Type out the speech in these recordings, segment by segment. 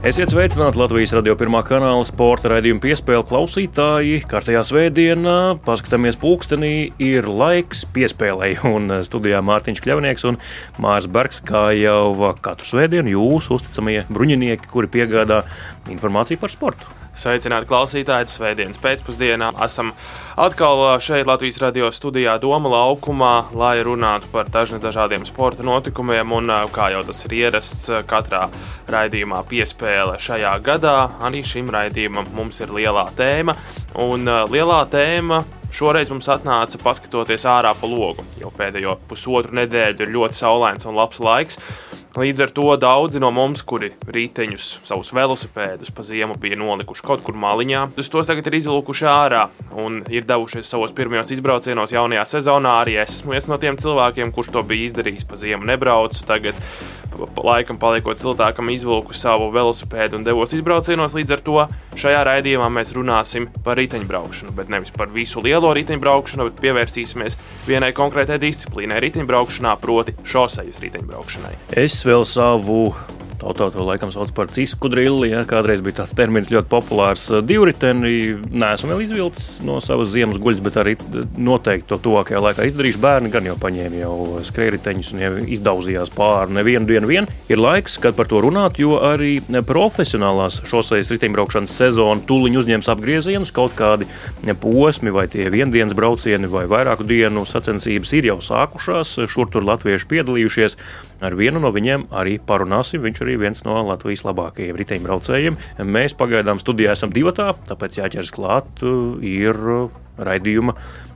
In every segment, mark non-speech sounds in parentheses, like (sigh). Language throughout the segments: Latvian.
Esiet sveicināti Latvijas radio pirmā kanāla sporta raidījuma piespēle klausītāji. Kārtējā svētdienā paskatāmies pulkstenī, ir laiks piespēlēji. Un studijā Mārtiņš Kļavnieks un Mārs Bergs, kā jau katru svētdienu, jūs uzticamie bruņinieki, kuri piegādā informāciju par sportu. Sveicināti klausītāji, Svētdienas pēcpusdienā. Esam atkal šeit Latvijas radio studijā Doma laukumā, lai runātu par dažādiem sporta notikumiem. Un, kā jau tas ir ierasts katrā raidījumā, piespēle šajā gadā, arī šim raidījumam mums ir lielā tēma. Un lielā tēma Šoreiz mums atnāca paskatoties ārā pa logu. Jau pēdējo pusotru nedēļu ir ļoti saulains un labs laiks. Līdz ar to daudzi no mums, kuri riteņus, savus velosipēdus pa ziemu bija nolikuši kaut kur maliņā, uz tos tagad ir izlūkuši ārā un ir devušies savos pirmajos izbraucienos jaunajā sezonā. Arī esmu viens no tiem cilvēkiem, kurš to bija izdarījis pa ziemu, nebraucu. Tagad, laikam, paliekot siltākam, izvilku savu velosipēdu un devos izbraucienos. Līdz ar to šajā raidījumā mēs runāsim par riteņbraukšanu, bet nevis par visu lielo riteņbraukšanu, bet pievērsīsimies vienai konkrētai disciplīnai riteņbraukšanā, proti, šosejas riteņbraukšanai. Es vēl savu Tautā to laikam sauc par cisku drilli. Ja? Kādreiz bija tāds termins ļoti populārs. Divriteni neesmu vēl izvilcis no savas ziemas guļas, bet arī noteikti to tuvākajā laikā izdarīšu. Bērni gan jau paņēma jau skrējriteņus un jau izdauzījās pāri nevienu dienu. Vien. Ir laiks, kad par to runāt, jo arī profesionālās šoseis riteņbraukšanas sezona tūliņ uzņems apgriezienus. Kaut kādi posmi vai tie viendienas braucieni vai vairāku dienu sacensības ir jau sākušās. Šur tur latvieši piedalījušies. Ar vienu no viņiem arī parunāsim. Viņš arī viens no Latvijas labākajiem riteņbraucējiem. Mēs pagaidām studijā esam divi, tāpēc jāķers klāt ir raidījuma mm,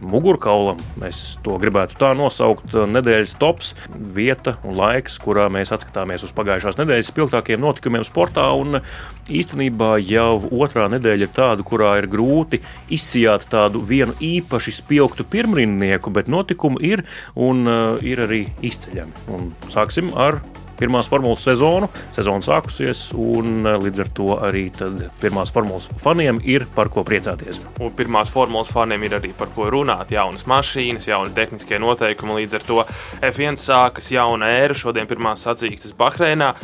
mugurkaulam. Mēs to gribētu tā nosaukt. Nedēļas tops, vieta un laiks, kurā mēs atskatāmies uz pagājušās nedēļas spilgtākajiem notikumiem sportā. Un īstenībā jau otrā nedēļa ir tāda, kurā ir grūti izsijāt tādu vienu īpaši spilgtu pirmrinnieku, bet notikumu ir un uh, ir arī izceļami. Un sāksim ar pirmās formulas sezonu. Sezona sākusies, un eh, līdz ar to arī pirmās formulas faniem ir par ko priecāties. Un pirmās formulas faniem ir arī par ko runāt. Jaunas mašīnas, jauni tehniskie noteikumi. Līdz ar to F1 sākas jauna ēra. Šodien pirmās sacīkstes Bahreinā.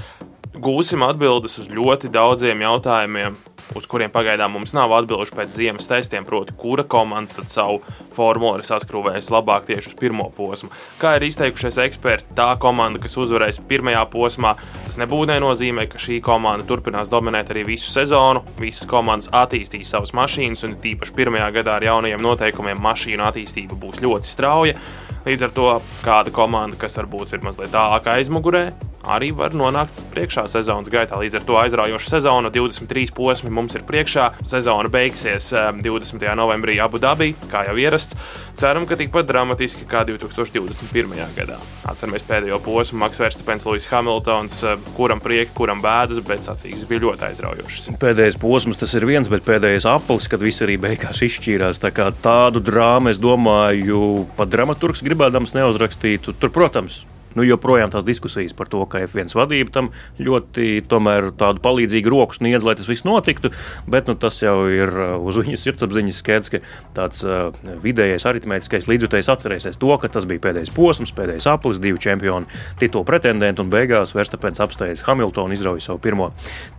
Gūsim atbildes uz ļoti daudziem jautājumiem uz kuriem pagaidām mums nav atbildžu pēc ziemas testiem, proti, kura komanda savu formulu ir saskrūvējusi labāk tieši uz pirmo posmu. Kā ir izteikušies eksperti, tā komanda, kas uzvarēs pirmajā posmā, tas nebūtu nenozīmē, ka šī komanda turpinās dominēt arī visu sezonu. Visas komandas attīstīs savas mašīnas, un tīpaši pirmajā gadā ar jaunajiem noteikumiem mašīnu attīstība būs ļoti strauja. Līdz ar to kāda komanda, kas varbūt ir mazliet tālāk aizmugurē, arī var nonākt priekšā sezonas gaitā. Līdz ar to aizraujoša sezona, 23 posmi mums ir priekšā. Sezona beigsies 20. Eh, novembrī Abu Dabī, kā jau ierasts. Ceram, ka tikpat dramatiski kā 2021. gadā. Atceramies pēdējo posmu, Maks Verstapens, Lūsis Hamiltons, eh, kuram prieka, kuram bēdas, bet sacīkstes bija ļoti aizraujošas. Pēdējais posms tas ir viens, bet pēdējais aplis, kad viss arī beigās izšķīrās. Tā kā tādu drāmu, es domāju, pat dramaturgs gribēdams neuzrakstītu. Tur, protams, nu, joprojām tās diskusijas par to, ka F1 vadība tam ļoti tādu palīdzīgu roku sniedz, lai tas viss notiktu. Bet nu, tas jau ir uh, uz viņu sirdsapziņas skaidrs, ka tāds uh, vidējais aritmētiskais līdzjutējs atcerēsies to, ka tas bija pēdējais posms, pēdējais aplis, divu čempionu titulu pretendenti un beigās Verstapens apsteidz Hamiltonu, izrauja savu pirmo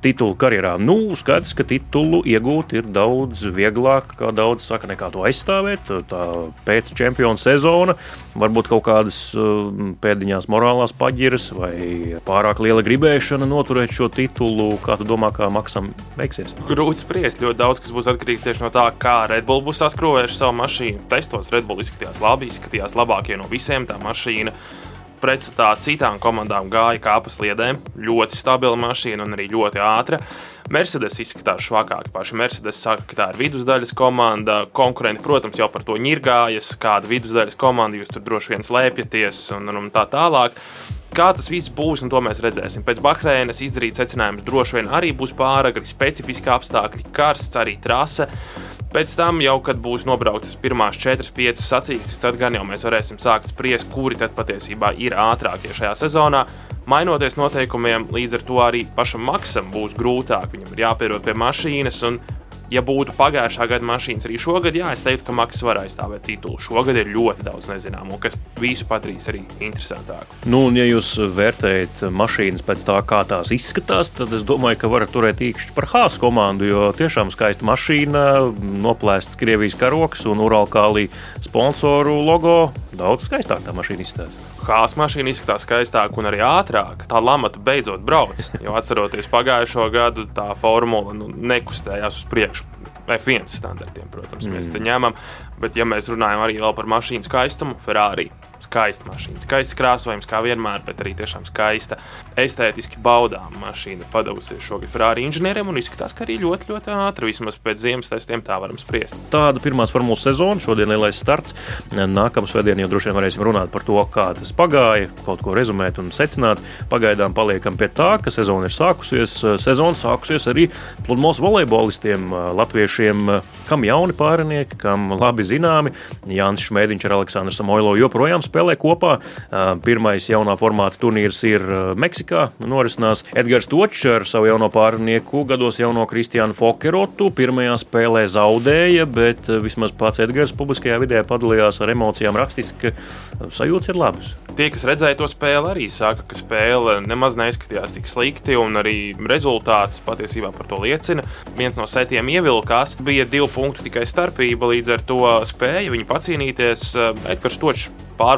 titulu karjerā. Nu, skaidrs, ka titulu iegūt ir daudz vieglāk, kā daudz saka, nekā to aizstāvēt. Tā pēc čempionu sezona varbūt kaut kādas uh, pēdiņās kādas morālās paģiras vai pārāk liela gribēšana noturēt šo titulu. Kā tu domā, kā maksam beigsies? Grūti spriest. Ļoti daudz kas būs atkarīgs tieši no tā, kā Red Bull būs saskrūvējuši savu mašīnu. Testos Red Bull izskatījās labi, izskatījās labākie no visiem tā mašīna pretstatā citām komandām gāja kā pa sliedēm. Ļoti stabila mašīna un arī ļoti ātra. Mercedes izskatās švakāk. Paši Mercedes saka, ka tā ir vidusdaļas komanda. Konkurenti, protams, jau par to ņirgājas, kāda vidusdaļas komanda jūs tur droši vien slēpjaties un, un tā tālāk. Kā tas viss būs, un to mēs redzēsim. Pēc Bahreinas izdarīt secinājumus droši vien arī būs pāragri, specifiski apstākļi, karsts, arī trase. Pēc tam, jau, kad būs nobrauktas pirmās 4-5 sacīkstes, tad gan jau mēs varēsim sākt spriest, kuri tad patiesībā ir ātrākie šajā sezonā. Mainoties noteikumiem, līdz ar to arī pašam maksam būs grūtāk. Viņam ir jāpierod pie mašīnas, un ja būtu pagājušā gada mašīnas arī šogad, jā, es teiktu, ka Maks var aizstāvēt titulu. Šogad ir ļoti daudz nezināmo, kas visu padarīs arī interesantāku. Nu, un, ja jūs vērtējat mašīnas pēc tā, kā tās izskatās, tad es domāju, ka varat turēt īkšķi par Hāzes komandu, jo tiešām skaista mašīna, noplēsts Krievijas karoks un Uralkālī sponsoru logo. Daudz skaistāk tā mašīna izskatās. Hāzes mašīna izskatās skaistāk un arī ātrāk. Tā lamata beidzot brauc. Jo atceroties pagājušo gadu, tā formula nu, nekustējās uz priekšu. F1 standartiem, protams, mm. mēs te ņemam. Bet, ja mēs runājam arī par mašīnu skaistumu, Ferrari skaista mašīna. Skaists krāsojums, kā vienmēr, bet arī tiešām skaista, estētiski baudām mašīna padavusies šogad Ferrari inženieriem un izskatās, ka arī ļoti, ļoti ātri, vismaz pēc ziemas testiem, tā varam spriest. Tāda pirmās formulas sezona, šodien lielais starts. Nākamā svētdienā jau droši vien varēsim runāt par to, kā tas pagāja, kaut ko rezumēt un secināt. Pagaidām paliekam pie tā, ka sezona ir sākusies. Sezona sākusies arī pludmales volejbolistiem, latviešiem, kam jauni pārinieki, kam labi zināmi. Jānis Šmēdiņš ar Aleksandru Samoilo joprojām spēlē kopā. Pirmais jaunā formāta turnīrs ir Meksikā. Norisinās Edgars Točs ar savu jauno pārnieku, gados jauno Kristiānu Fokerotu. Pirmajā spēlē zaudēja, bet vismaz pats Edgars publiskajā vidē padalījās ar emocijām rakstiski, ka sajūtas ir labas. Tie, kas redzēja to spēli, arī saka, ka spēle nemaz neizskatījās tik slikti, un arī rezultāts patiesībā par to liecina. Viens no setiem ievilkās, bija divi punkti tikai starpība, līdz ar to spēja viņi pacīnīties. Edgars Točs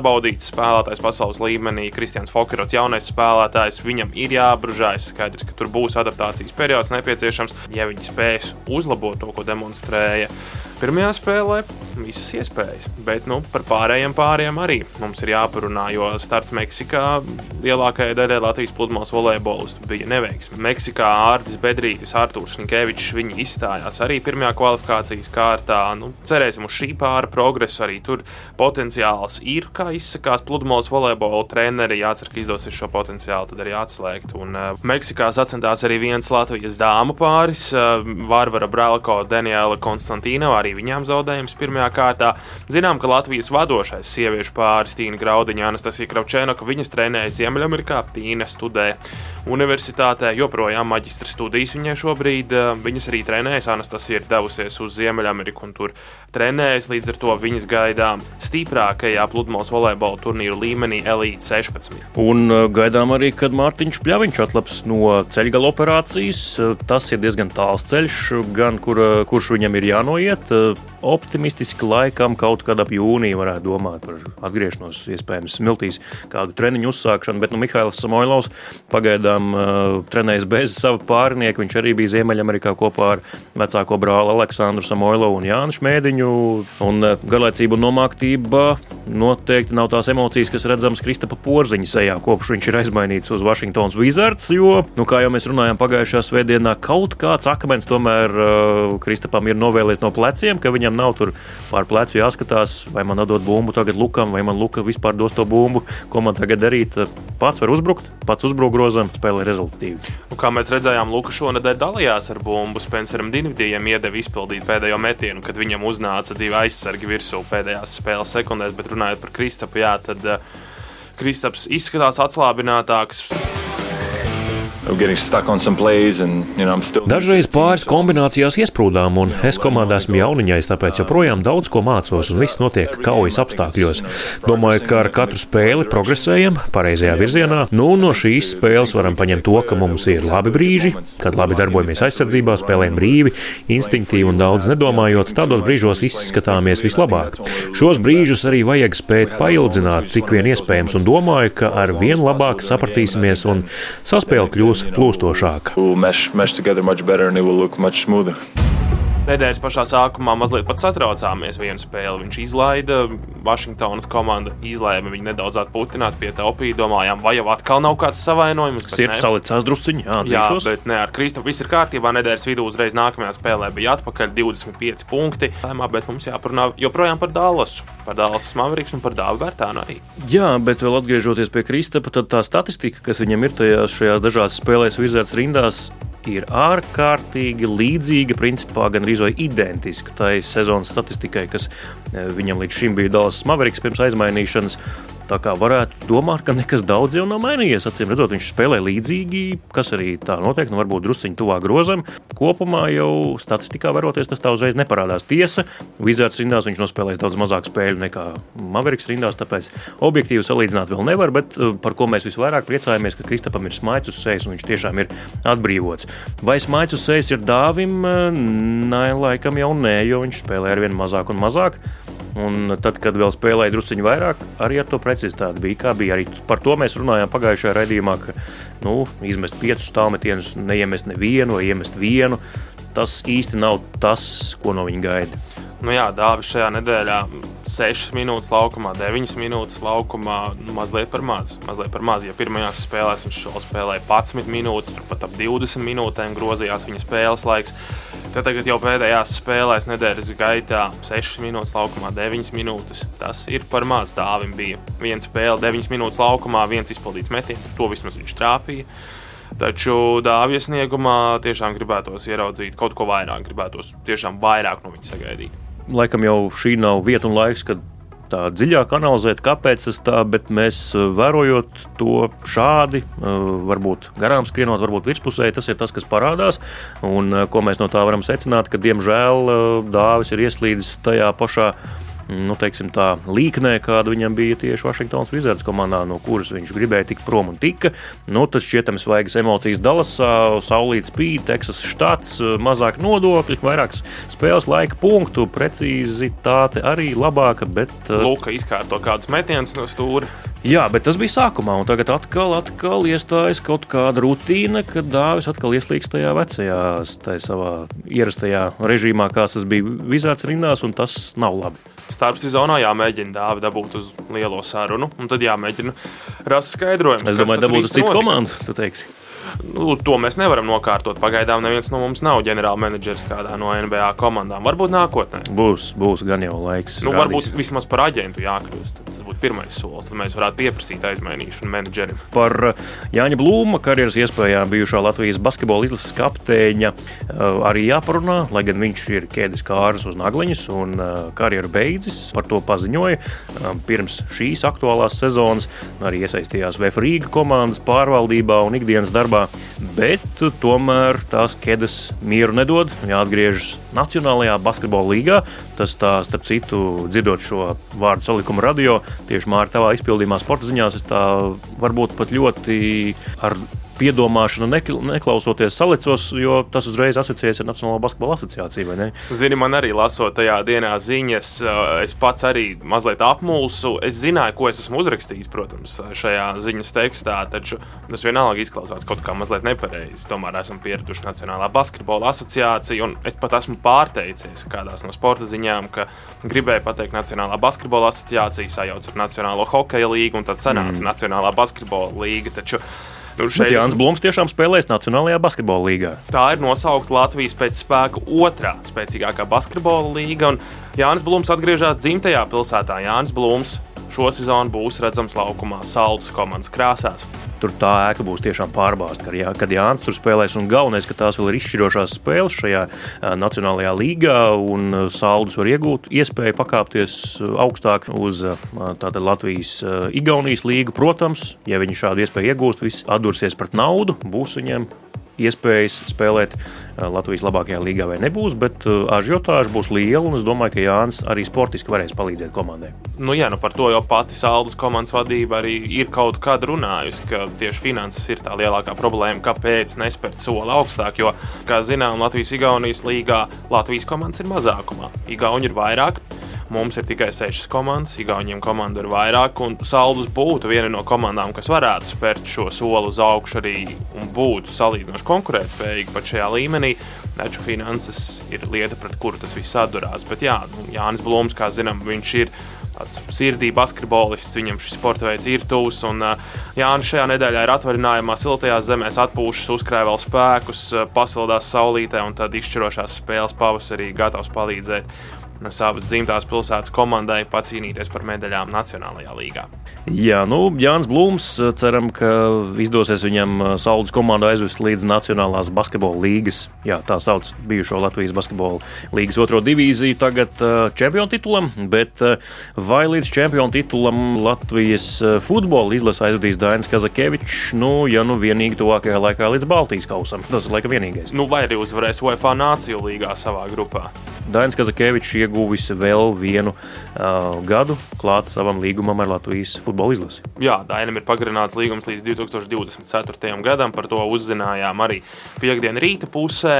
pārbaudīts spēlētājs pasaules līmenī. Kristians Fokerots, jaunais spēlētājs, viņam ir jāapbružājas. Skaidrs, ka tur būs adaptācijas periods nepieciešams, ja viņi spēs uzlabot to, ko demonstrēja. Pirmajā spēlē visas iespējas, bet nu, par pārējiem pāriem arī mums ir jāparunā, jo starts Meksikā lielākajai daļai Latvijas pludmales volejbolistu bija neveiksme. Meksikā Ārtis Bedrītis, Artūrs Finkevičs, viņi izstājās arī pirmajā kvalifikācijas kārtā. Nu, cerēsim uz šī pāra progresu, arī tur potenciāls ir, kā izsakās pludmales volejbola treneri. Jācer, ka izdosies šo potenciālu tad arī atslēgt. Un, uh, Meksikā sacentās arī viens Latvijas dāmu pāris, uh, Vārvara Brālko, Daniela Konstantīna arī viņām zaudējums pirmajā kārtā. Zinām, ka Latvijas vadošais sieviešu pāris Tīna Graudiņa, Anastasija Kravčēnoka, viņas trenēja Ziemeļamerikā, Tīna studē universitātē, joprojām maģistra studijas viņai šobrīd. Eh, viņas arī trenējas, Anastasija ir devusies uz Ziemeļameriku un tur trenējas, līdz ar to viņas gaidām stiprākajā pludmales volejbola turnīru līmenī Elite 16. Un eh, gaidām arī, kad Mārtiņš Pļaviņš atlaps no ceļgala operācijas. Eh, tas ir diezgan tāls ceļš, gan kur, kurš viņam ir jānoiet optimistiski laikam kaut kad ap jūniju varētu domāt par atgriešanos, iespējams, smiltīs kādu treniņu uzsākšanu, bet nu, Mihails Samoilovs pagaidām uh, trenējas bez sava pārnieka. Viņš arī bija Ziemeļamerikā kopā ar vecāko brāli Aleksandru Samoilovu un Jānu Šmēdiņu. Un uh, garlaicība un nomāktība noteikti nav tās emocijas, kas redzamas Kristapa Porziņa sejā, kopš viņš ir aizmainīts uz Washingtonas Wizards, jo, nu, kā jau mēs runājām pagājušā svētdienā, kaut kāds akmens tomēr uh, Kristapam ir novēlējis no pleciem, ka viņam nav tur pār plecu jāskatās, vai man dod bumbu tagad Lukam, vai man Luka vispār dos to bumbu, ko man tagad darīt. Pats var uzbrukt, pats uzbruk grozam, spēlē rezultatīvi. Nu, kā mēs redzējām, Luka šonadēļ dalījās ar bumbu. Spenceram Dienvidijam iedeva izpildīt pēdējo metienu, kad viņam uznāca divi aizsargi virsū pēdējās spēles sekundēs, bet runājot par Kristapu, jā, tad uh, Kristaps izskatās atslābinātāks. Dažreiz pāris kombinācijās iesprūdām, un es komandā esmu jauniņais, tāpēc joprojām daudz ko mācos, un viss notiek kaujas apstākļos. Domāju, ka ar katru spēli progresējam pareizajā virzienā. Nu, no šīs spēles varam paņemt to, ka mums ir labi brīži, kad labi darbojamies aizsardzībā, spēlējam brīvi, instinktīvi un daudz nedomājot. Tādos brīžos izskatāmies vislabāk. Šos brīžus arī vajag spēt paildzināt, cik vien iespējams, un domāju, ka ar vien labāk sapratīsimies un saspēle kļūs būs plūstošāka. Nedēļas pašā sākumā mazliet pat satraucāmies vienu spēli. Viņš izlaida, Vašingtonas komanda izlēma viņu nedaudz atpūtināt, pietaupīja. Domājām, vai jau atkal nav kāds savainojums. Sirds salicās drusciņā, atzīšos. Jā, bet ne ar Kristofu viss ir kārtībā. Nedēļas vidū uzreiz nākamajā spēlē bija atpakaļ 25 punkti. Tēmā, bet mums jāparunā joprojām par Dallasu, par Dallas Maveriks un par Dāvu Vērtānu arī. Jā, bet vēl atgriežoties pie Kristapa, tad tā statistika, kas viņam ir tajās šajās dažās spēlēs, vizētas rindās, ir ārkārtīgi līdzīga, principā gan arī identiska tai sezonas statistikai, kas viņam līdz šim bija Dallas Mavericks pirms aizmainīšanas. Tā kā varētu domāt, ka nekas daudz jau nav mainījies. Acīm redzot, viņš spēlē līdzīgi, kas arī tā notiek, nu varbūt drusciņi tuvāk grozam. Kopumā jau statistikā varoties, tas tā uzreiz neparādās. Tiesa, Vizards rindās viņš nospēlēs daudz mazāk spēļu nekā Maveriks rindās, tāpēc objektīvi salīdzināt vēl nevar, bet uh, par ko mēs visvairāk priecājamies, ka Kristapam ir smaids uz sejas un viņš tiešām ir atbrīvots. Vai smaids uz sejas ir dāvim? Nē, laikam jau nē, jo viņš spēlē ar vien mazāk un mazāk. Un tad, kad vēl spēlēja druskuļi vairāk, arī ar to precizitāti bija. Kā bija arī par to mēs runājām pagājušajā raidījumā, ka nu, izmest piecus tālmetienus, neiemest nevienu vai iemest vienu. Tas īsti nav tas, ko no viņa gaida. Nu jā, Dāvis šajā nedēļā 6 minūtes laukumā, 9 minūtes laukumā, nu, mazliet par maz. Mazliet par maz. Ja pirmajās spēlēs viņš vēl spēlēja 11 minūtes, turpat ap 20 minūtēm grozījās viņa spēles laiks. Tad tagad jau pēdējās spēlēs nedēļas gaitā 6 minūtes laukumā, 9 minūtes. Tas ir par maz. Dāvim bija viena spēle, 9 minūtes laukumā, viens izpildīts metiens. To vismaz viņš trāpīja. Taču dāvja sniegumā tiešām gribētos ieraudzīt kaut ko vairāk, gribētos tiešām vairāk no viņa sagaidīt laikam jau šī nav vieta un laiks, kad tā dziļāk analizēt, kāpēc tas tā, bet mēs eh, vērojot to šādi, eh, varbūt garām skrienot, varbūt virspusē, tas ir tas, kas parādās. Un eh, ko mēs no tā varam secināt, ka diemžēl dāvis ir ieslīdis tajā pašā nu, teiksim, tā līknē, kāda viņam bija tieši Vašingtonas Wizards komandā, no kuras viņš gribēja tikt prom un tika. Nu, tas šķietami svaigas emocijas Dallasā, saulītas spīd, Teksas štats, mazāk nodokļu, vairāk spēles laika punktu, precizitāte arī labāka. Bet, Lūka izkārto kādus metienus no stūra. Jā, bet tas bija sākumā, un tagad atkal, atkal iestājas kaut kāda rutīna, kad dāvis atkal ieslīgst tajā vecajā, tajā savā ierastajā režīmā, kāds tas bija Vizards rindās, un tas nav labi starpsezonā jāmēģina dāvi dabūt uz lielo sarunu, un tad jāmēģina rast skaidrojumu. Es domāju, dabūt uz citu komandu, tu teiksi. Nu, to mēs nevaram nokārtot. Pagaidām neviens no mums nav ģenerālmenedžers kādā no NBA komandām. Varbūt nākotnē. Būs, būs gan jau laiks. Nu, varbūt vismaz par aģentu jākļūst. Tas būtu pirmais solis. Tad mēs varētu pieprasīt aizmainīšanu menedžerim. Par uh, Jāņa Blūma karjeras iespējām bijušā Latvijas basketbola izlases kapteiņa uh, arī jāparunā, lai gan viņš ir ķēdes kārs uz nagliņas un uh, karjeru beidzis. Par to paziņoja um, pirms šīs aktuālās sezonas. Arī iesaistījās VF Rīga komandas pārvaldībā un ikdienas darbā bet tomēr tās ķēdes mieru nedod. Jāatgriežas Nacionālajā basketbola līgā. Tas, tā, starp citu, dzirdot šo vārdu salikumu radio, tieši Mārta, tavā izpildījumā, sporta ziņās, es tā varbūt pat ļoti ar piedomāšanu, neklausoties salicos, jo tas uzreiz asociējas ar Nacionālo basketbola asociāciju. Zini, man arī lasot tajā dienā ziņas, eh, es pats arī mazliet apmulsu. Es zināju, ko es esmu uzrakstījis, protams, šajā ziņas tekstā, taču tas vienalga izklausās kaut kā mazliet nepareizi. Tomēr esam pieraduši Nacionālā basketbola asociācija, un es pat esmu pārteicies kādās no sporta ziņām, ka gribēju pateikt Nacionālā basketbola asociācija sajauc ar Nacionālo hokeja līgu, un tad sanāca mm. Nacionālā basketbola līga. Taču Nu, šeit Jānis Blūms tiešām spēlēs Nacionālajā basketbola līgā. Tā ir nosaukta Latvijas pēc spēka otrā spēcīgākā basketbola līga. Jānis Blūms atgriežas dzimtajā pilsētā. Jānis Blūms šo sezonu būs redzams laukumā Saldus komandas krāsās tur tā ēka būs tiešām pārbāzta. Kad, jā, kad Jānis tur spēlēs, un galvenais, ka tās vēl ir izšķirošās spēles šajā Nacionālajā līgā, un Saldus var iegūt iespēju pakāpties augstāk uz tātad, Latvijas, Igaunijas līgu. Protams, ja viņi šādu iespēju iegūst, viss atdursies pret naudu, būs viņiem iespējas spēlēt eh, Latvijas labākajā līgā vai nebūs, bet eh, ažiotāža būs liela. Es domāju, ka Jānis arī sportiski varēs palīdzēt komandai. Nu, jā, nu par to jau pati Saldus komandas vadība arī ir kaut kad runājusi, ka tieši finanses ir tā lielākā problēma, kāpēc nespērt soli augstāk. Jo, kā zinām, Latvijas-Igaunijas līgā Latvijas komandas ir mazākumā. Igauni ir vairāk. Mums ir tikai sešas komandas, Igauniem komanda ir vairāk, un Saldus būtu viena no komandām, kas varētu spērt šo soli uz augšu arī un būtu salīdzinoši konkurētspējīga pat šajā līmenī. Taču finanses ir lieta, pret kuru tas viss atdurās. Bet jā, nu, Jānis Blūms, kā zinām, viņš ir tāds sirdī basketbolists, viņam šis sporta veids ir tuvs. Un Jānis šajā nedēļā ir atvaļinājumā, siltajās zemēs, atpūšas, uzkrāja vēl spēkus, pasildās saulītē un tad izšķirošās spēles pavasarī gatavs palīdzēt savas dzimtās pilsētas komandai pacīnīties par medaļām Nacionālajā līgā. Jā, nu, Jānis Blūms, ceram, ka izdosies viņam Saudas komandu aizvest līdz Nacionālās basketbola līgas, jā, tā sauc bijušo Latvijas basketbola līgas otro divīziju, tagad uh, čempionu titulam, bet uh, vai līdz čempionu titulam Latvijas futbola izlase aizvedīs Dainis Kazakevičs, nu, ja nu vienīgi tuvākajā laikā līdz Baltijas kausam. Tas ir laikam vienīgais. Nu, vai arī uzvarēs UEFA Nāciju līgā savā grupā. Dainis Kazakevičs ieguvis vēl vienu uh, gadu klāt savam līgumam ar Latvijas futbola izlasi. Jā, Dainam ir pagarināts līgums līdz 2024. gadam. Par to uzzinājām arī piekdienas rīta pusē.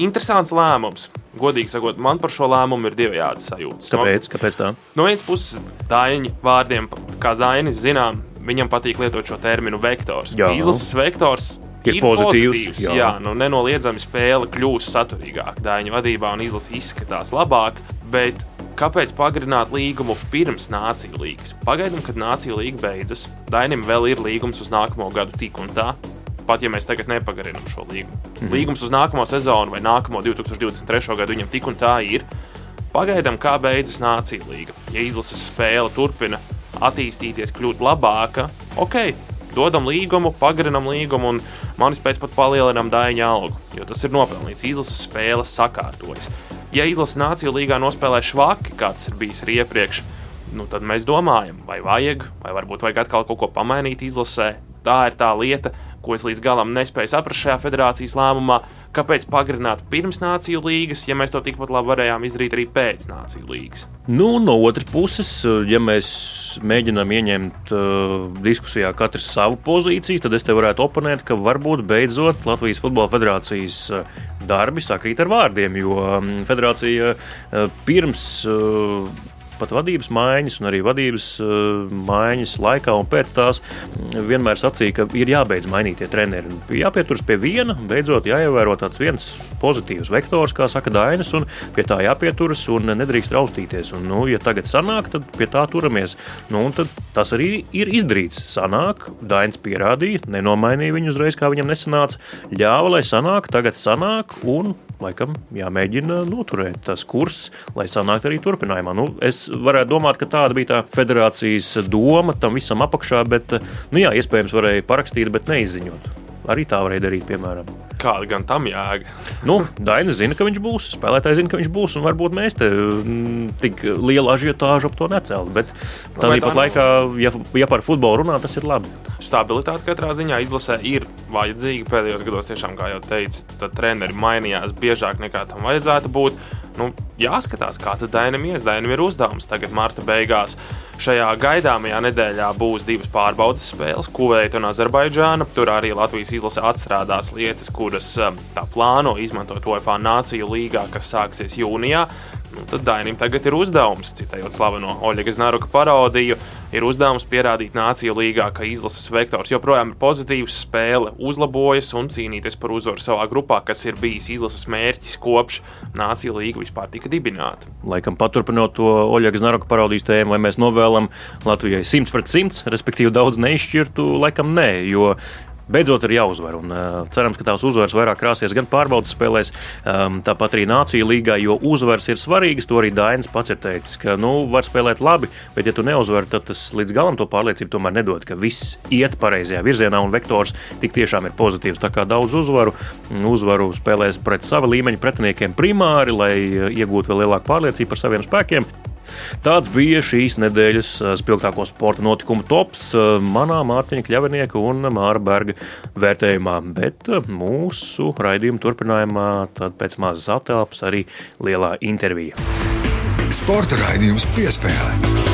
Interesants lēmums. Godīgi sakot, man par šo lēmumu ir divējādas sajūtas. Kāpēc? No, Kāpēc tā? No vienas puses, Daņa vārdiem, kā Zainis zinām, viņam patīk lietot šo terminu vektors. Izlases vektors ir, ir pozitīvs. pozitīvs jā. jā, nu nenoliedzami spēle kļūst saturīgāka. Dāņu vadībā un izlase izskatās labāk, bet kāpēc pagarināt līgumu pirms Nāciju līgas? Pagaidām, kad Nāciju līga beidzas, Dainam vēl ir līgums uz nākamo gadu tik un tā. Pat ja mēs tagad nepagarinām šo līgumu. Mhm. Līgums uz nākamo sezonu vai nākamo 2023. gadu viņam tik un tā ir. Pagaidām, kā beidzas Nācija līga. Ja izlases spēle turpina attīstīties, kļūt labāka, ok, dodam līgumu, pagarinam līgumu un manis pēc pat palielinām dāņa algu, jo tas ir nopelnīts. Izlases spēles sakārtojas. Ja izlase Nāciju līgā nospēlē švaki, kā tas ir bijis arī iepriekš, nu, tad mēs domājam, vai vajag, vai varbūt vajag atkal kaut ko pamainīt izlasē. Tā ir tā lieta, ko es līdz galam nespēju saprast šajā federācijas lēmumā. Kāpēc pagarināt pirms Nāciju līgas, ja mēs to tikpat labi varējām izdarīt arī pēc Nāciju līgas? Nu, no otras puses, ja mēs mēģinām ieņemt uh, diskusijā katrs savu pozīciju, tad es te varētu oponēt, ka varbūt beidzot Latvijas Futbola Federācijas uh, darbi sakrīt ar vārdiem, jo um, federācija uh, pirms. Uh, pat vadības maiņas, un arī vadības uh, maiņas laikā un pēc tās mm, vienmēr sacīja, ka ir jābeidz mainīt tie treneri. Jāpieturas pie viena, beidzot jāievēro tāds viens pozitīvs vektors, kā saka Dainis, un pie tā jāpieturas un nedrīkst raustīties. Un, nu, ja tagad sanāk, tad pie tā turamies. Nu, tas arī ir izdarīts. Sanāk, Dainis pierādīja, nenomainīja viņu uzreiz, kā viņam nesanāca. Ļāva, lai sanāk, tagad sanāk, un laikam jāmēģina noturēt tas kurs, lai sanāktu arī turpinājumā. Nu, es varētu domāt, ka tāda bija tā federācijas doma tam visam apakšā, bet, nu jā, iespējams, varēja parakstīt, bet neizziņot. Arī tā varēja darīt, piemēram. Kāda gan tam jēga? Nu, Dainis zina, ka viņš būs. Spēlētāji zina, ka viņš būs. Un varbūt mēs te mm, tik lielu ažiotāžu ap to neceltu. Bet tāpat tā laikā, ja, ja par futbolu runā, tas ir labi. Stabilitāte katrā ziņā izlasē ir vajadzīga. Pēdējos gados, tiešām, kā jau teicu, treneri mainījās biežāk nekā tam vajadzētu būt nu, jāskatās, kā tad Dainam ies. Dainam ir uzdevums tagad, marta beigās. Šajā gaidāmajā nedēļā būs divas pārbaudas spēles, Kuveita un Azerbaidžāna. Tur arī Latvijas izlase atstrādās lietas, kuras um, tā plāno izmantot UEFA Nāciju līgā, kas sāksies jūnijā. Nu, tad Dainim tagad ir uzdevums, citējot slaveno Oļega Znaruka parodiju, ir uzdevums pierādīt Nāciju līgā, ka izlases vektors joprojām ir pozitīvs, spēle uzlabojas un cīnīties par uzvaru savā grupā, kas ir bijis izlases mērķis kopš Nāciju līga vispār tika dibināta. Laikam paturpinot to Oļega Znaruka parodijas tēmu, vai mēs novēlam Latvijai 100 pret 100, respektīvi daudz neizšķirtu, laikam nē, jo beidzot ir jāuzvar. Un, uh, cerams, ka tās uzvaras vairāk krāsies gan pārbaudas spēlēs, um, tāpat arī Nācija līgā, jo uzvaras ir svarīgas. To arī Dainis pats ir teicis, ka nu, var spēlēt labi, bet ja tu neuzvari, tad tas līdz galam to pārliecību tomēr nedod, ka viss iet pareizajā virzienā un vektors tik tiešām ir pozitīvs. Tā kā daudz uzvaru, uzvaru spēlēs pret sava līmeņa pretiniekiem primāri, lai iegūtu vēl lielāku pārliecību par saviem spēkiem. Tāds bija šīs nedēļas spilgtāko sporta notikumu tops manā Mārtiņa Kļavinieka un Māra Berga vērtējumā, bet mūsu raidījuma turpinājumā tad pēc mazas atelpas arī lielā intervija. Sporta raidījums piespēlē.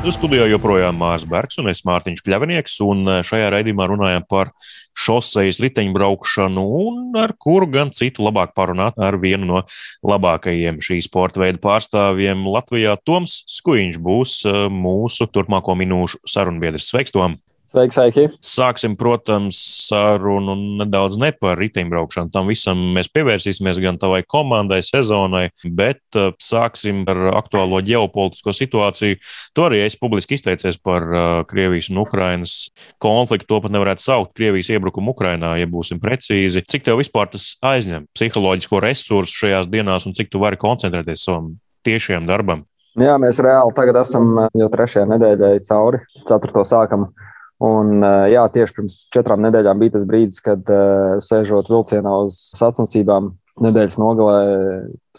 Studijā joprojām Mārcis Bergs un es Mārtiņš Kļavinieks, un šajā raidījumā runājam par šoseis riteņbraukšanu, un ar kuru gan citu labāk parunāt ar vienu no labākajiem šī sporta veida pārstāvjiem Latvijā. Toms Skuiņš būs mūsu turpmāko minūšu sarunbiedrs. Sveiks, Tom! Sveiki, sveiki! Sāksim, protams, sarunu nedaudz ne par riteņbraukšanu. Tam visam mēs pievērsīsimies gan tavai komandai, sezonai, bet uh, sāksim ar aktuālo ģeopolitisko situāciju. Tu arī esi publiski izteicies par uh, Krievijas un Ukrainas konfliktu. To pat nevarētu saukt Krievijas iebrukumu Ukrainā, ja būsim precīzi. Cik tev vispār tas aizņem psiholoģisko resursu šajās dienās un cik tu vari koncentrēties savam tiešajam darbam? Jā, mēs reāli tagad esam jau trešajā nedēļā cauri. Ceturto sākam Un, eh, jā, tieši pirms četrām nedēļām bija tas brīdis, kad uh, sēžot vilcienā uz sacensībām, nedēļas nogalē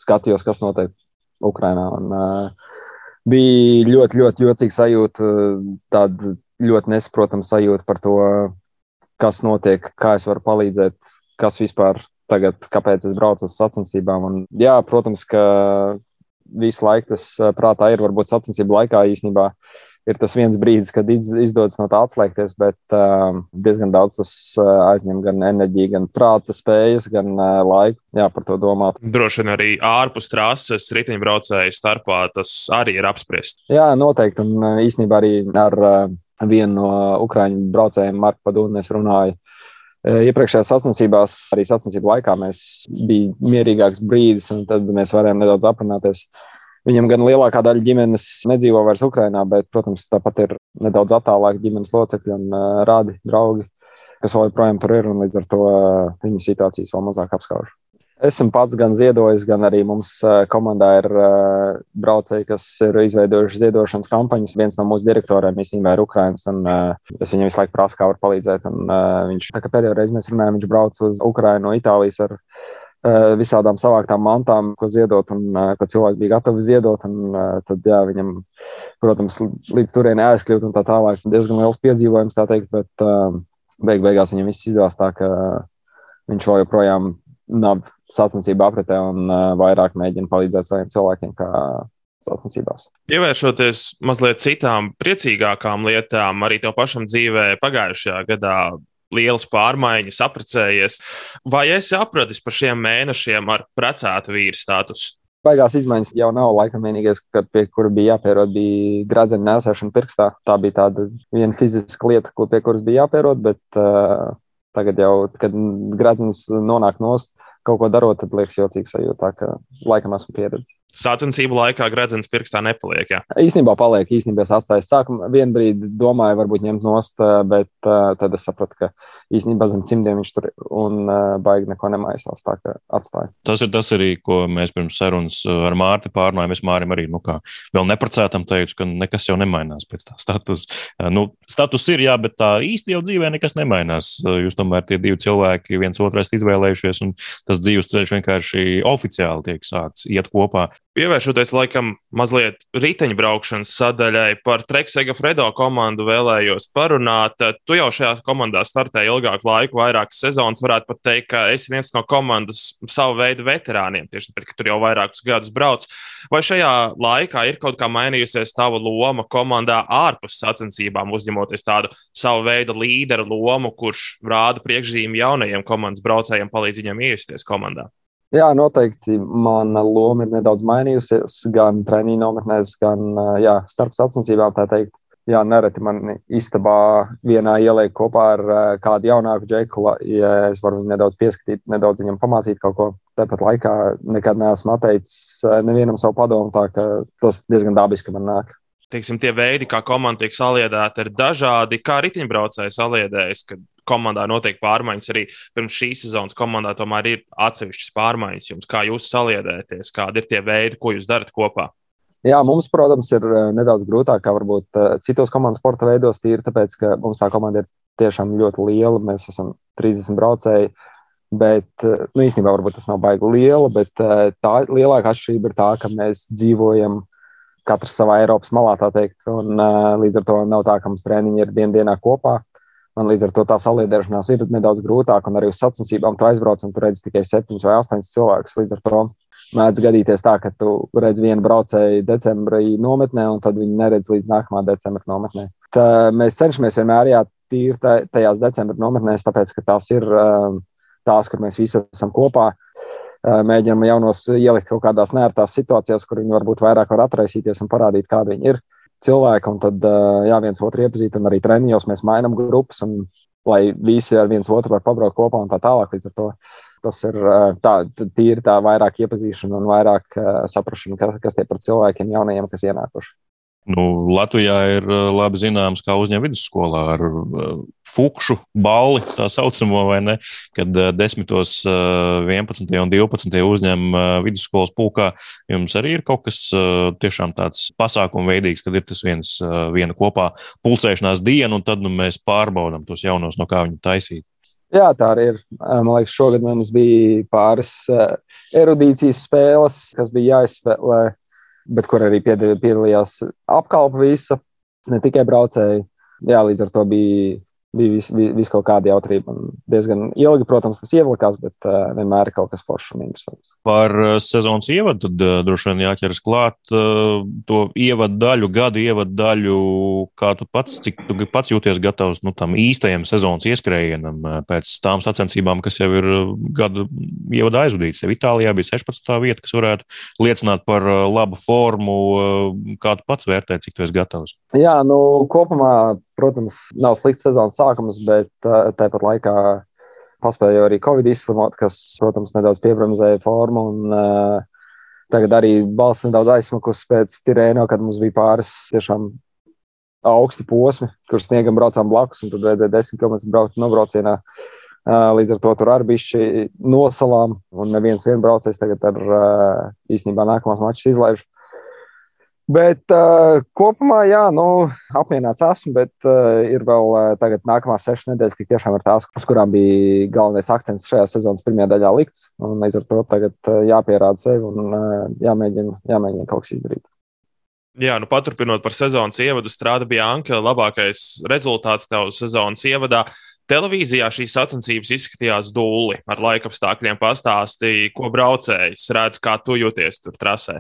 skatījos, kas notiek Ukrajinā. Uh, bija ļoti, ļoti jocīga sajūta, tāda ļoti nesaprotama sajūta par to, kas notiek, kā es varu palīdzēt, kas vispār tagad, kāpēc es braucu uz sacensībām. Un, jā, protams, ka visu laiku tas prātā ir, varbūt sacensību laikā īstenībā. Uh, ir tas viens brīdis, kad izdodas no tā atslēgties, bet uh, diezgan daudz tas uh, aizņem gan enerģiju, gan prāta spējas, gan uh, laiku. Jā, par to domāt. Droši vien arī ārpus trases riteņbraucēju starpā tas arī ir apspriests. Jā, noteikti. Un uh, īstenībā arī ar uh, vienu no Ukrāņu braucējiem, Marku Padūnu, es runāju. Iepriekšējās sacensībās, arī sacensību laikā, mēs bija mierīgāks brīdis, un tad mēs varējām nedaudz aprunāties. Uh, Viņam gan lielākā daļa ģimenes nedzīvo vairs Ukrajinā, bet, protams, tāpat ir nedaudz attālāki ģimenes locekļi un rādi, draugi, kas vēl joprojām tur ir, līdz ar to viņa situācijas vēl mazāk apskauž. Esmu pats gan ziedojis, gan arī mums komandā ir braucēji, kas ir izveidojuši ziedošanas kampaņas. Viens no mūsu direktoriem īstenībā ir Ukrāņš, un es viņam visu laiku prasu, kā var palīdzēt. Un, viņš, tā kā pēdējo reizi mēs runājām, viņš brauc uz Ukrajinu no Itālijas ar Eh, visādām savāktām mantām, ko ziedot, un eh, ko cilvēki bija gatavi ziedot. Un, eh, tad, jā, viņam, protams, līdz turienei aizkļūt un tā tālāk. Diezgan liels piedzīvojums, tā teikt, bet beig beigās viņam viss izdevās tā, ka viņš vēl joprojām nav sacensību apritē un vairāk mēģina palīdzēt saviem cilvēkiem. Sacensībās. Ievēršoties mazliet citām, priecīgākām lietām, arī tev pašam dzīvē pagājušajā gadā lielas pārmaiņas, apprecējies. Vai esi apratis par šiem mēnešiem ar precētu vīru statusu? Baigās izmaiņas jau nav. Laikam vienīgais, pie kura bija jāpierod, bija gradzena nesēšana pirkstā. Tā bija tāda viena fiziska lieta, ko pie kuras bija jāpierod, bet uh, tagad jau, kad gradzens nonāk nost, kaut ko darot, tad liekas jocīgs sajūta, ka laikam esmu pieredzējis. Sācensību laikā gredzens pirkstā nepaliek. Jā. Īsnībā paliek, īstenībā es atstāju. Sākumā vienu brīdi domāju, varbūt ņemt nost, bet uh, tad es sapratu, ka īstenībā zem cimdiem viņš tur un uh, baigi neko nemaisās. Tā kā atstāju. Tas ir tas arī, ko mēs pirms sarunas ar Mārti pārnājām. Es Mārim arī, nu kā vēl neprecētam teicu, ka nekas jau nemainās pēc tā status. Nu, status ir, jā, bet tā īsti jau dzīvē nekas nemainās. Jūs tomēr tie divi cilvēki viens otru esat izvēlējušies, un tas dzīves ceļš vienkārši oficiāli tiek sākts iet kopā. Pievēršoties laikam mazliet riteņbraukšanas sadaļai, par Treksega Fredo komandu vēlējos parunāt. Tu jau šajā komandā startēji ilgāku laiku, vairākas sezonas. Varētu pat teikt, ka esi viens no komandas savu veidu veterāniem, tieši tāpēc, ka tur jau vairākus gadus brauc. Vai šajā laikā ir kaut kā mainījusies tava loma komandā ārpus sacensībām, uzņemoties tādu savu veidu līderu lomu, kurš rāda priekšzīmju jaunajiem komandas braucējiem, palīdz viņiem iesties komandā? Jā, noteikti mana loma ir nedaudz mainījusies gan treniņu nometnēs, gan jā, starp sacensībām. Jā, nereti man istabā vienā ieliek kopā ar kādu jaunāku džeku, ja es varu viņu nedaudz pieskatīt, nedaudz viņam pamācīt kaut ko. Tāpat laikā nekad neesmu atteicis nevienam savu padomu, tā ka tas diezgan dabiski man nāk teiksim, tie veidi, kā komanda tiek saliedēta, ir dažādi. Kā riteņbraucējs saliedējas, kad komandā notiek pārmaiņas. Arī pirms šīs sezonas komandā tomēr ir atsevišķas pārmaiņas jums. Kā jūs saliedēties, kādi ir tie veidi, ko jūs darat kopā? Jā, mums, protams, ir eh, nedaudz grūtāk kā varbūt eh, citos komandas sporta veidos, tīri tāpēc, ka mums tā komanda ir tiešām ļoti liela. Mēs esam 30 braucēji. Bet, eh, nu, īstenībā, varbūt tas nav baigi liela, bet tā lielākā atšķirība ir tā, ka mēs dzīvojam katrs savā Eiropas malā, tā teikt. Un, līdz ar to nav tā, ka mums treniņi ir dien dienā kopā. Man līdz ar to tā saliedēšanās ir nedaudz grūtāk, un arī uz sacensībām tu aizbrauc un tu redz tikai septiņus vai astoņus cilvēkus. Līdz ar to mēdz gadīties tā, ka tu redz vienu braucēju decembrī nometnē, un tad viņi neredz līdz nākamā decembra nometnē. Tā, mēs cenšamies vienmēr jātīri tajās decembra nometnēs, tāpēc ka tās ir tās, kur mēs visi esam kopā. Mēģinām jaunos ielikt kaut kādās nērtās situācijās, kur viņi varbūt vairāk var atraisīties un parādīt, kādi viņi ir. cilvēki, un tad jā, viens otru iepazīt, un arī treniņos mēs mainām grupas, un lai visi ar viens otru var pabraukt kopā un tā tālāk. Līdz ar to tas ir tā, tīri tā vairāk iepazīšana un vairāk saprašana, kas, kas tie par cilvēkiem jaunajiem, kas ienākuši. Nu, Latvijā ir eh, labi zināms, kā uzņēma vidusskolā ar uh, fukšu balli, tā saucamo, vai ne? Kad uh, 10, uh, 11 un 12 uzņem vidusskolas pulkā. Jums arī ir kaut kas tiešām tāds pasākumu veidīgs, kad ir tas viens, viena kopā pulcēšanās diena, un tad nu, mēs pārbaudām tos jaunos, no kā viņi taisīt. Jā, tā arī ir. Man liekas, šogad mums bija pāris erudīcijas spēles, kas bija jāizspēlē bet kur arī piedalījās apkalpa visa, ne tikai braucēji. Jā, līdz ar to bija bija vis, vis, vis kaut kāda jautrība. Diezgan ilgi, protams, tas ievilkās, bet uh, vienmēr ir kaut kas foršs un interesants. Par uh, sezonas ievadu tad uh, droši vien jāķeras klāt uh, to ievadu daļu, gadu ievadu daļu, kā tu pats, cik tu pats jūties gatavs nu, tam īstajam sezonas ieskrējienam uh, pēc tām sacensībām, kas jau ir gadu ievadu aizvadīts. Tev Itālijā bija 16. vieta, kas varētu liecināt par uh, labu formu. Uh, kā tu pats vērtē, cik tu esi gatavs? Jā, nu kopumā Protams, nav slikts sezonas sākums, bet tāpat laikā paspēju arī Covid izslimot, kas, protams, nedaudz piebremzēja formu. Un, uh, tagad arī balss nedaudz aizsmakus pēc Tirēno, kad mums bija pāris tiešām augsti posmi, kurus sniegam braucām blakus, un tad vajadzēja 10 km braukt nobraucienā. Uh, līdz ar to tur arī bija nosalām, un neviens vienbraucējs tagad ar uh, īstenībā nākamās mačas izlaiž. Bet uh, kopumā, jā, nu, apmierināts esmu, bet uh, ir vēl uh, tagad nākamās sešas nedēļas, kas tiešām ir tās, uz kurām bija galvenais akcents šajā sezonas pirmajā daļā likts. Un, līdz ar to tagad uh, jāpierāda sevi un uh, jāmēģina, jāmēģina kaut kas izdarīt. Jā, nu paturpinot par sezonas ievadu, strāda bija Anka. Labākais rezultāts tev sezonas ievadā. Televīzijā šīs sacensības izskatījās dūli ar laikapstākļiem. Pastāstīja, ko braucējs redz, kā tu jūties tur trasē.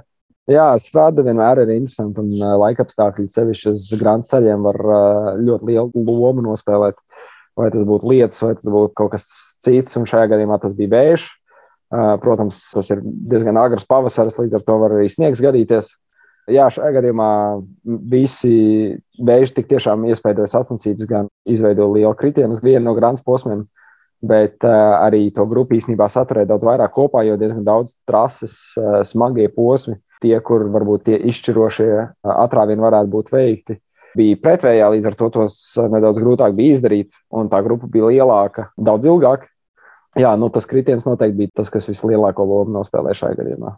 Jā, strāda vienmēr ir interesanti, un uh, laikapstākļi sevišķi uz grāmatu ceļiem var ļoti lielu lomu nospēlēt. Vai tas būtu lietus, vai tas būtu kaut kas cits, un šajā gadījumā tas bija vējš. Protams, tas ir diezgan agrs pavasaris, līdz ar to var arī sniegs gadīties. Jā, šajā gadījumā visi vēži tik tiešām iespējas sacensības, gan izveido lielu kritienu uz vienu no grāmatas posmiem, bet arī to grupu īstenībā saturēja daudz vairāk kopā, jo diezgan daudz trases, smagie posmi tie, kur varbūt tie izšķirošie atrāvieni varētu būt veikti, bija pretvējā, līdz ar to tos nedaudz grūtāk bija izdarīt, un tā grupa bija lielāka, daudz ilgāk. Jā, nu, tas kritiens noteikti bija tas, kas vislielāko lomu nospēlēja šajā gadījumā.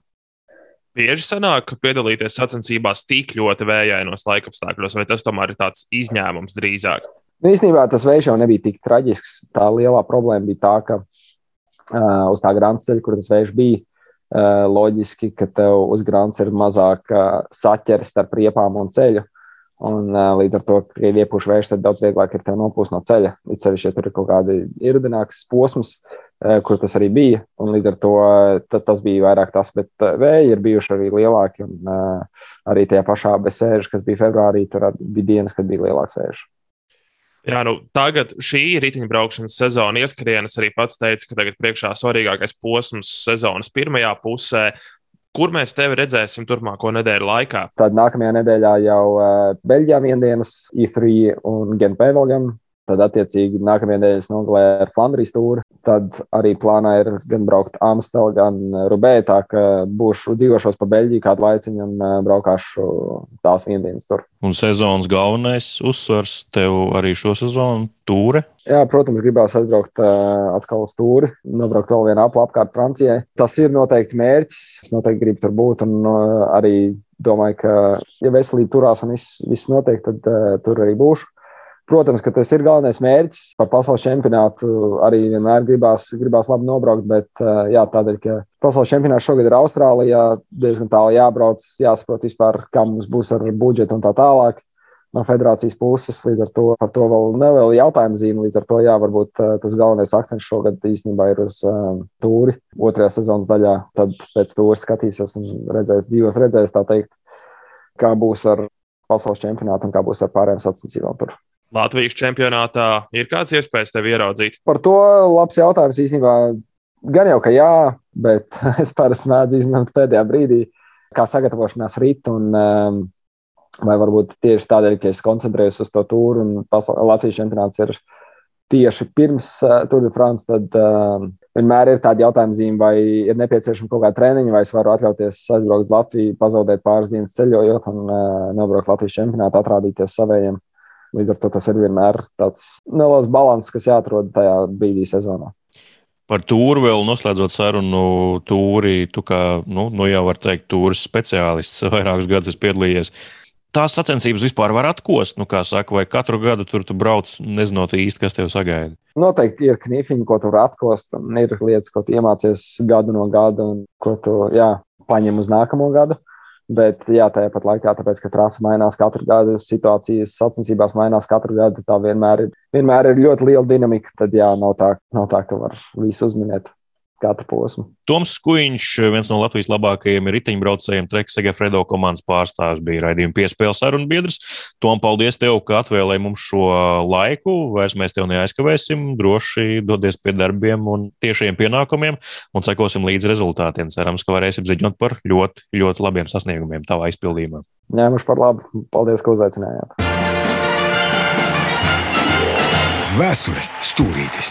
Bieži sanāk, ka piedalīties sacensībās tik ļoti vējainos laikapstākļos, vai tas tomēr ir tāds izņēmums drīzāk? Nu, īstenībā tas vējš jau nebija tik traģisks. Tā lielā problēma bija tā, ka uh, uz tā grāmatas ceļa, kur tas vējš bija, loģiski, ka tev uz grāmatas ir mazāk eh, saķeres starp riepām un ceļu. Un, uh, līdz ar to, ka ir iepuši vējš, tad daudz vieglāk ir tev nopūst no ceļa. Līdz ceļš, ja tur ir kaut kādi ieradināks posms, kur tas arī bija. Un līdz ar to tas bija vairāk tas, bet vēji ir bijuši arī lielāki. Un arī tajā pašā besēža, kas bija februārī, tur bija dienas, kad bija lielāks vējš. Jā, nu, tagad šī riteņbraukšanas sezona ieskrienas arī pats teica, ka tagad priekšā svarīgākais posms sezonas pirmajā pusē. Kur mēs tevi redzēsim turpmāko nedēļu laikā? Tad nākamajā nedēļā jau uh, Beļģijā viendienas, I3 un GNP vēl gan Tad, attiecīgi, nākamajā nedēļas nogalē ar Flandrijas tūri. Tad arī plānā ir gan braukt Amstelu, gan Rubē. Tā kā būšu dzīvošos pa Beļģiju kādu laiciņu un braukāšu tās viendienas tur. Un sezonas galvenais uzsvars tev arī šo sezonu - tūre? Jā, protams, gribēs atbraukt uh, atkal uz tūri, nobraukt vēl vienu apli apkārt Francijai. Tas ir noteikti mērķis. Es noteikti gribu tur būt un uh, arī domāju, ka, ja veselība turās un viss, viss notiek, tad uh, tur arī būšu. Protams, ka tas ir galvenais mērķis. Par pasaules čempionātu arī vienmēr gribās, gribās labi nobraukt, bet jā, tādēļ, ka pasaules čempionāts šogad ir Austrālijā, diezgan tālu jābrauc, jāsaprot vispār, kā mums būs ar budžetu un tā tālāk. No federācijas puses līdz ar to, ar to vēl nelielu jautājumu zīmi. Līdz ar to, jā, varbūt tas galvenais akcents šogad īstenībā ir uz um, tūri otrajā sezonas daļā. Tad pēc tūri skatīsies un redzēs, dzīvos redzēs, tā teikt, kā būs ar pasaules čempionātu un kā būs ar pārējām sacensībām tur. Latvijas čempionātā ir kāds iespējas tevi ieraudzīt? Par to labs jautājums īstenībā. Gan jau, ka jā, bet (laughs) es parasti mēdzu izņemt pēdējā brīdī, kā sagatavošanās rīt. Un, um, vai varbūt tieši tādēļ, ka es koncentrējos uz to tūru un Latvijas čempionāts ir tieši pirms uh, Tour de France, tad uh, vienmēr ir tādi jautājumi zīme, vai ir nepieciešama kaut kāda treniņa, vai es varu atļauties aizbraukt uz Latviju, pazaudēt pāris dienas ceļojot un uh, nebraukt Latvijas čempionātā, atrādīties savējiem. Līdz ar to tas ir vienmēr tāds neliels līdzsvars, kas jāatrod tajā brīdī sezonā. Par tūru vēl noslēdzot sarunu, tūri, tu kā, nu, nu jau var teikt, tūris speciālists, vairākus gadus piedalījies. Tās sacensības vispār var atkost, nu, kā saka, vai katru gadu tur tu brauc, nezinot īsti, kas tev sagaida. Noteikti ir knifiņi, ko tu vari atkost, un ir lietas, ko tu iemācies gadu no gada, un ko tu jā, paņem uz nākamo gadu. Bet, jā, tāpat laikā, tāpēc, ka trasa mainās katru gadu, situācijas sacensībās mainās katru gadu, tā vienmēr ir, vienmēr ir ļoti liela dinamika. Tad, jā, nav tā, nav tā ka var visu uzminēt katru posmu. Toms Skuiņš, viens no Latvijas labākajiem riteņbraucējiem, Treks Segafredo komandas pārstāvis, bija raidījuma piespēles sarunu biedrs. Tom, paldies tev, ka atvēlēji mums šo laiku. Vairs mēs tev neaizkavēsim. Droši dodies pie darbiem un tiešiem pienākumiem un sekosim līdz rezultātiem. Cerams, ka varēsim ziņot par ļoti, ļoti labiem sasniegumiem tavā izpildījumā. Ņēmuši par labu. Paldies, ka uzaicinājāt. Vēstures stūrītis.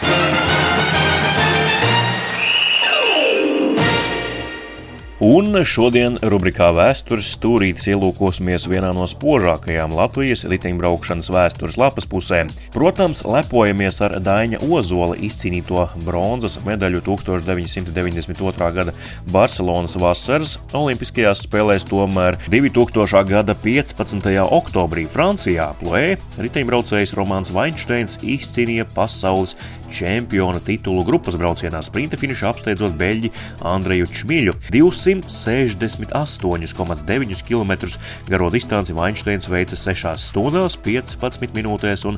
Un šodien rubrikā Vēstures stūrītis ielūkosimies vienā no spožākajām Latvijas riteņbraukšanas vēstures lapas pusēm. Protams, lepojamies ar Daņa Ozola izcīnīto bronzas medaļu 1992. gada Barcelonas vasaras Olimpiskajās spēlēs, tomēr 2000. gada 15. oktobrī Francijā Ploē riteņbraucējs Romāns Vainšteins izcīnīja pasaules čempiona titulu grupas braucienā sprinta finišā apsteidzot beļģi Andreju Čmiļu. 268,9 km garo distanci Vainšteins veica 6 stundās, 15 minūtēs un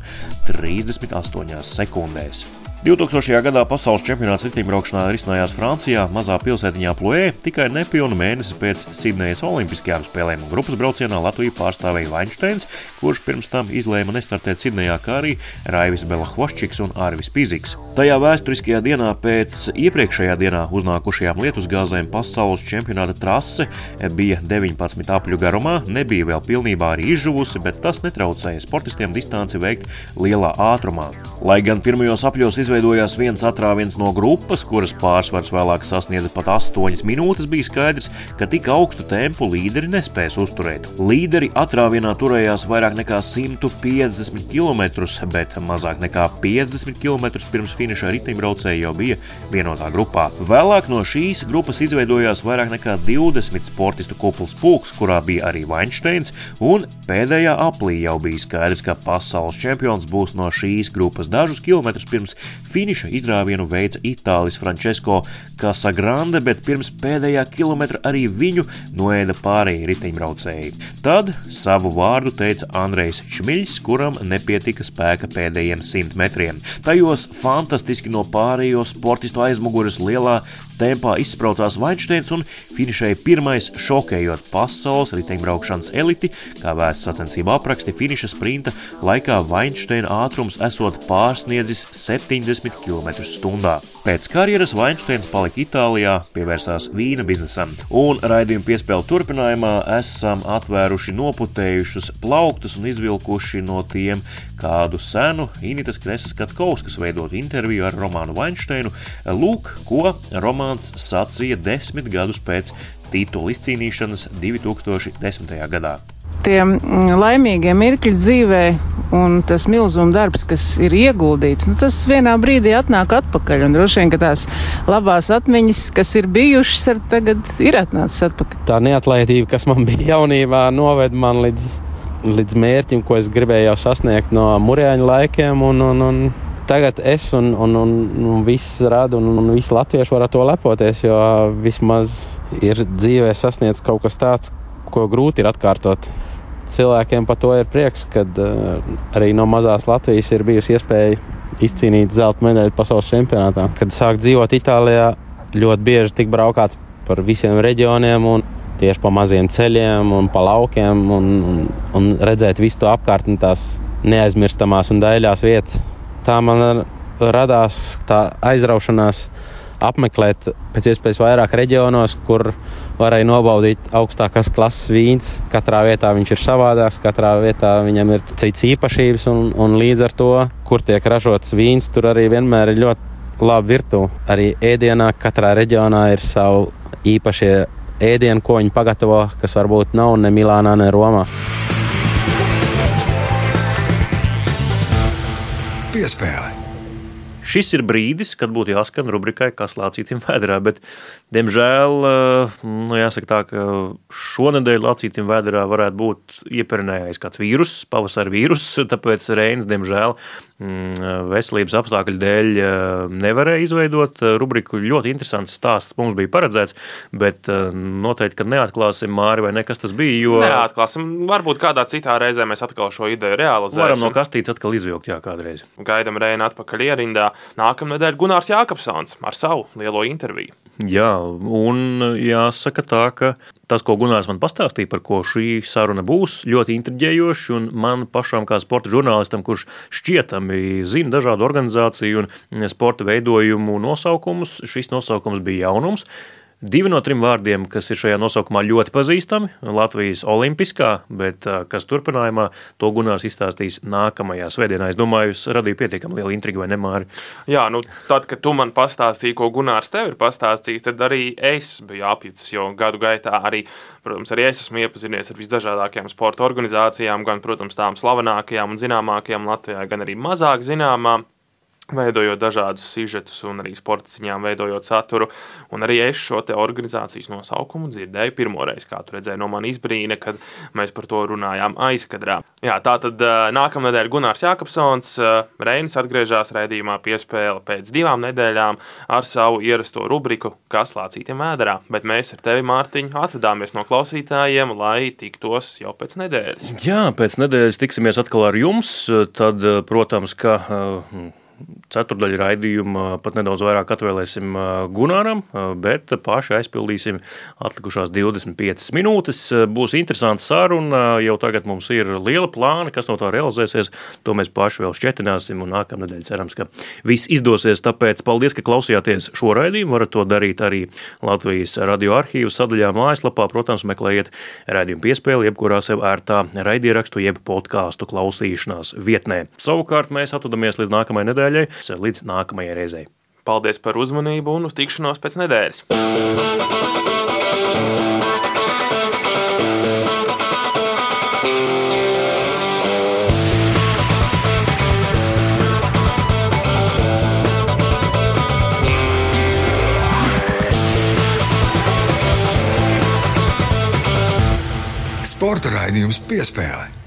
38 sekundēs. 2000. gadā pasaules čempionāts riteņbraukšanā risinājās Francijā, mazā pilsētiņā Ploē, tikai nepilnu mēnesi pēc Sidnejas Olimpiskajām spēlēm. Grupas braucienā Latviju pārstāvēja Vainsteins, kurš pirms tam izlēma nestartēt Sidnejā, kā arī Raivis Belahvoščiks un Arvis Piziks. Tajā vēsturiskajā dienā pēc iepriekšējā dienā uznākušajām lietusgāzēm pasaules čempionāta trase bija 19 apļu garumā, nebija vēl pilnībā arī izžuvusi, bet tas netraucēja sportistiem distanci veikt lielā ātrumā. Lai gan pirmajos apļos izveidojās izveidojās viens atrāviens no grupas, kuras pārsvars vēlāk sasniedza pat 8 minūtes, bija skaidrs, ka tik augstu tempu līderi nespēs uzturēt. Līderi atrāvienā turējās vairāk nekā 150 km, bet mazāk nekā 50 km pirms finiša riteņbraucēji jau bija vienotā grupā. Vēlāk no šīs grupas izveidojās vairāk nekā 20 sportistu kupls pulks, kurā bija arī Vainsteins, un pēdējā aplī jau bija skaidrs, ka pasaules čempions būs no šīs grupas dažus kilometrus pirms Finiša izrāvienu veica Itālis Francesco Casagrande, bet pirms pēdējā kilometra arī viņu noēda pārējie riteņbraucēji. Tad savu vārdu teica Andrejs Čmiļs, kuram nepietika spēka pēdējiem simt metriem. Tajos fantastiski no pārējo sportistu aizmugures lielā tempā izspraucās Vainsteins un finišēja pirmais, šokējot pasaules riteņbraukšanas eliti, kā vēsts sacensību apraksti finiša sprinta laikā Vainsteina ātrums esot pārsniedzis 70 km/h. Pēc karjeras Vainsteins palika Itālijā, pievērsās vīna biznesam, un raidījuma piespēle turpinājumā esam atvēruši noputējušus plauktus un izvilkuši no tiem kādu senu Initas Kreses Katkovskas veidot interviju ar Romānu Vainsteinu. Lūk, ko romāns sacīja desmit gadus pēc titula izcīnīšanas 2010. gadā tie mm, laimīgie mirkļi dzīvē un tas milzuma darbs, kas ir ieguldīts, nu, tas vienā brīdī atnāk atpakaļ. Un droši vien, ka tās labās atmiņas, kas ir bijušas, ar tagad ir atnācis atpakaļ. Tā neatlaidība, kas man bija jaunībā, noved man līdz līdz mērķim, ko es gribēju jau sasniegt no mūrēņa laikiem. Un, un, un tagad es un, un, un, un viss rada, un, un visi latvieši var ar to lepoties, jo vismaz ir dzīvē sasniegts kaut kas tāds, ko grūti ir atkārtot. Cilvēkiem par to ir prieks, ka uh, arī no mazās Latvijas ir bijusi iespēja izcīnīt zelta medaļu pasaules čempionātā. Kad sāk dzīvot Itālijā, ļoti bieži tik braukāts par visiem reģioniem. Un, tieši pa maziem ceļiem un pa laukiem un, un, un redzēt visu to apkārtni, tās neaizmirstamās un daļās vietas. Tā man radās tā aizraušanās apmeklēt pēc iespējas vairāk reģionos, kur varēja nobaudīt augstākās klases vīns. Katrā vietā viņš ir savādāks, katrā vietā viņam ir cits īpašības, un, un līdz ar to, kur tiek ražots vīns, tur arī vienmēr ir ļoti laba virtuve. Arī ēdienā katrā reģionā ir savu īpašie ēdienu, ko viņi pagatavo, kas varbūt nav ne Milānā, ne Romā. Piespēle. Šis ir brīdis, kad būtu jāskan rubrikai, kas lācītim vēdā, bet, diemžēl, eh, nu, jāsaka tā, ka šonadēļ lācītim vēdā varētu būt ieperinājis kāds vīrus, pavasara vīrus, (laughs) tāpēc Reins, diemžēl, veselības apstākļu dēļ eh, nevarēja izveidot eh, rubriku. Ļoti interesants stāsts mums bija paredzēts, bet noteikti, ka neatklāsim Māri vai nekas tas bija, jo... Neatklāsim, varbūt kādā citā reizē mēs atkal šo ideju realizēsim. Varam no kastītes atkal izvilkt, jā, kādreiz. Gaidam Reina atpakaļ ierindā nākamnedēļ Gunārs Jākapsons ar savu lielo interviju. Jā, un jāsaka tā, ka tas, ko Gunārs man pastāstīja, par ko šī saruna būs, ļoti intriģējoši. Un man pašam, kā sporta žurnālistam, kurš šķietami zina dažādu organizāciju un sporta veidojumu nosaukumus, šis nosaukums bija jaunums. Divi no trim vārdiem, kas ir šajā nosaukumā ļoti pazīstami, Latvijas olimpiskā, bet kas turpinājumā to Gunārs izstāstīs nākamajā svētdienā. Es domāju, es radīju pietiekami lielu intrigu vai nemāri. Jā, nu tad, kad tu man pastāstīji, ko Gunārs tev ir pastāstījis, tad arī es biju apjucis, jo gadu gaitā arī, protams, arī es esmu iepazinies ar visdažādākajām sporta organizācijām, gan, protams, tām slavenākajām un zināmākajām Latvijā, gan arī mazāk zināmām veidojot dažādus sižetus un arī sporta ziņām, veidojot saturu. Un arī es šo organizācijas nosaukumu dzirdēju pirmoreiz, kā tu redzēji no manis izbrīna, kad mēs par to runājām aizkadrā. Jā, tā tad nākamā nedēļa Gunārs Jākapsons Reinis atgriežas raidījumā piespēle pēc divām nedēļām ar savu ierasto rubriku Kas lācītiem vēderā. Bet mēs ar tevi, Mārtiņ, atvadāmies no klausītājiem, lai tiktos jau pēc nedēļas. Jā, pēc nedēļas tiksimies atkal ar jums. Tad, protams, ka ceturdaļu raidījuma pat nedaudz vairāk atvēlēsim Gunāram, bet paši aizpildīsim atlikušās 25 minūtes. Būs interesants saruna, jau tagad mums ir liela plāna, kas no tā realizēsies. To mēs paši vēl šķetināsim un nākamnedēļ cerams, ka viss izdosies. Tāpēc paldies, ka klausījāties šo raidījumu. Varat to darīt arī Latvijas radio arhīvu sadaļā mājaslapā. Protams, meklējiet raidījumu piespēli, jebkurā sev ērtā raidierakstu jeb podkāstu klausīšanās vietnē. Savukārt mēs atvadamies līdz nākamajai nedēļai līdz nākamajai reizei. Paldies par uzmanību un uz tikšanos pēc nedēļas! Sporta raidījums piespēlē.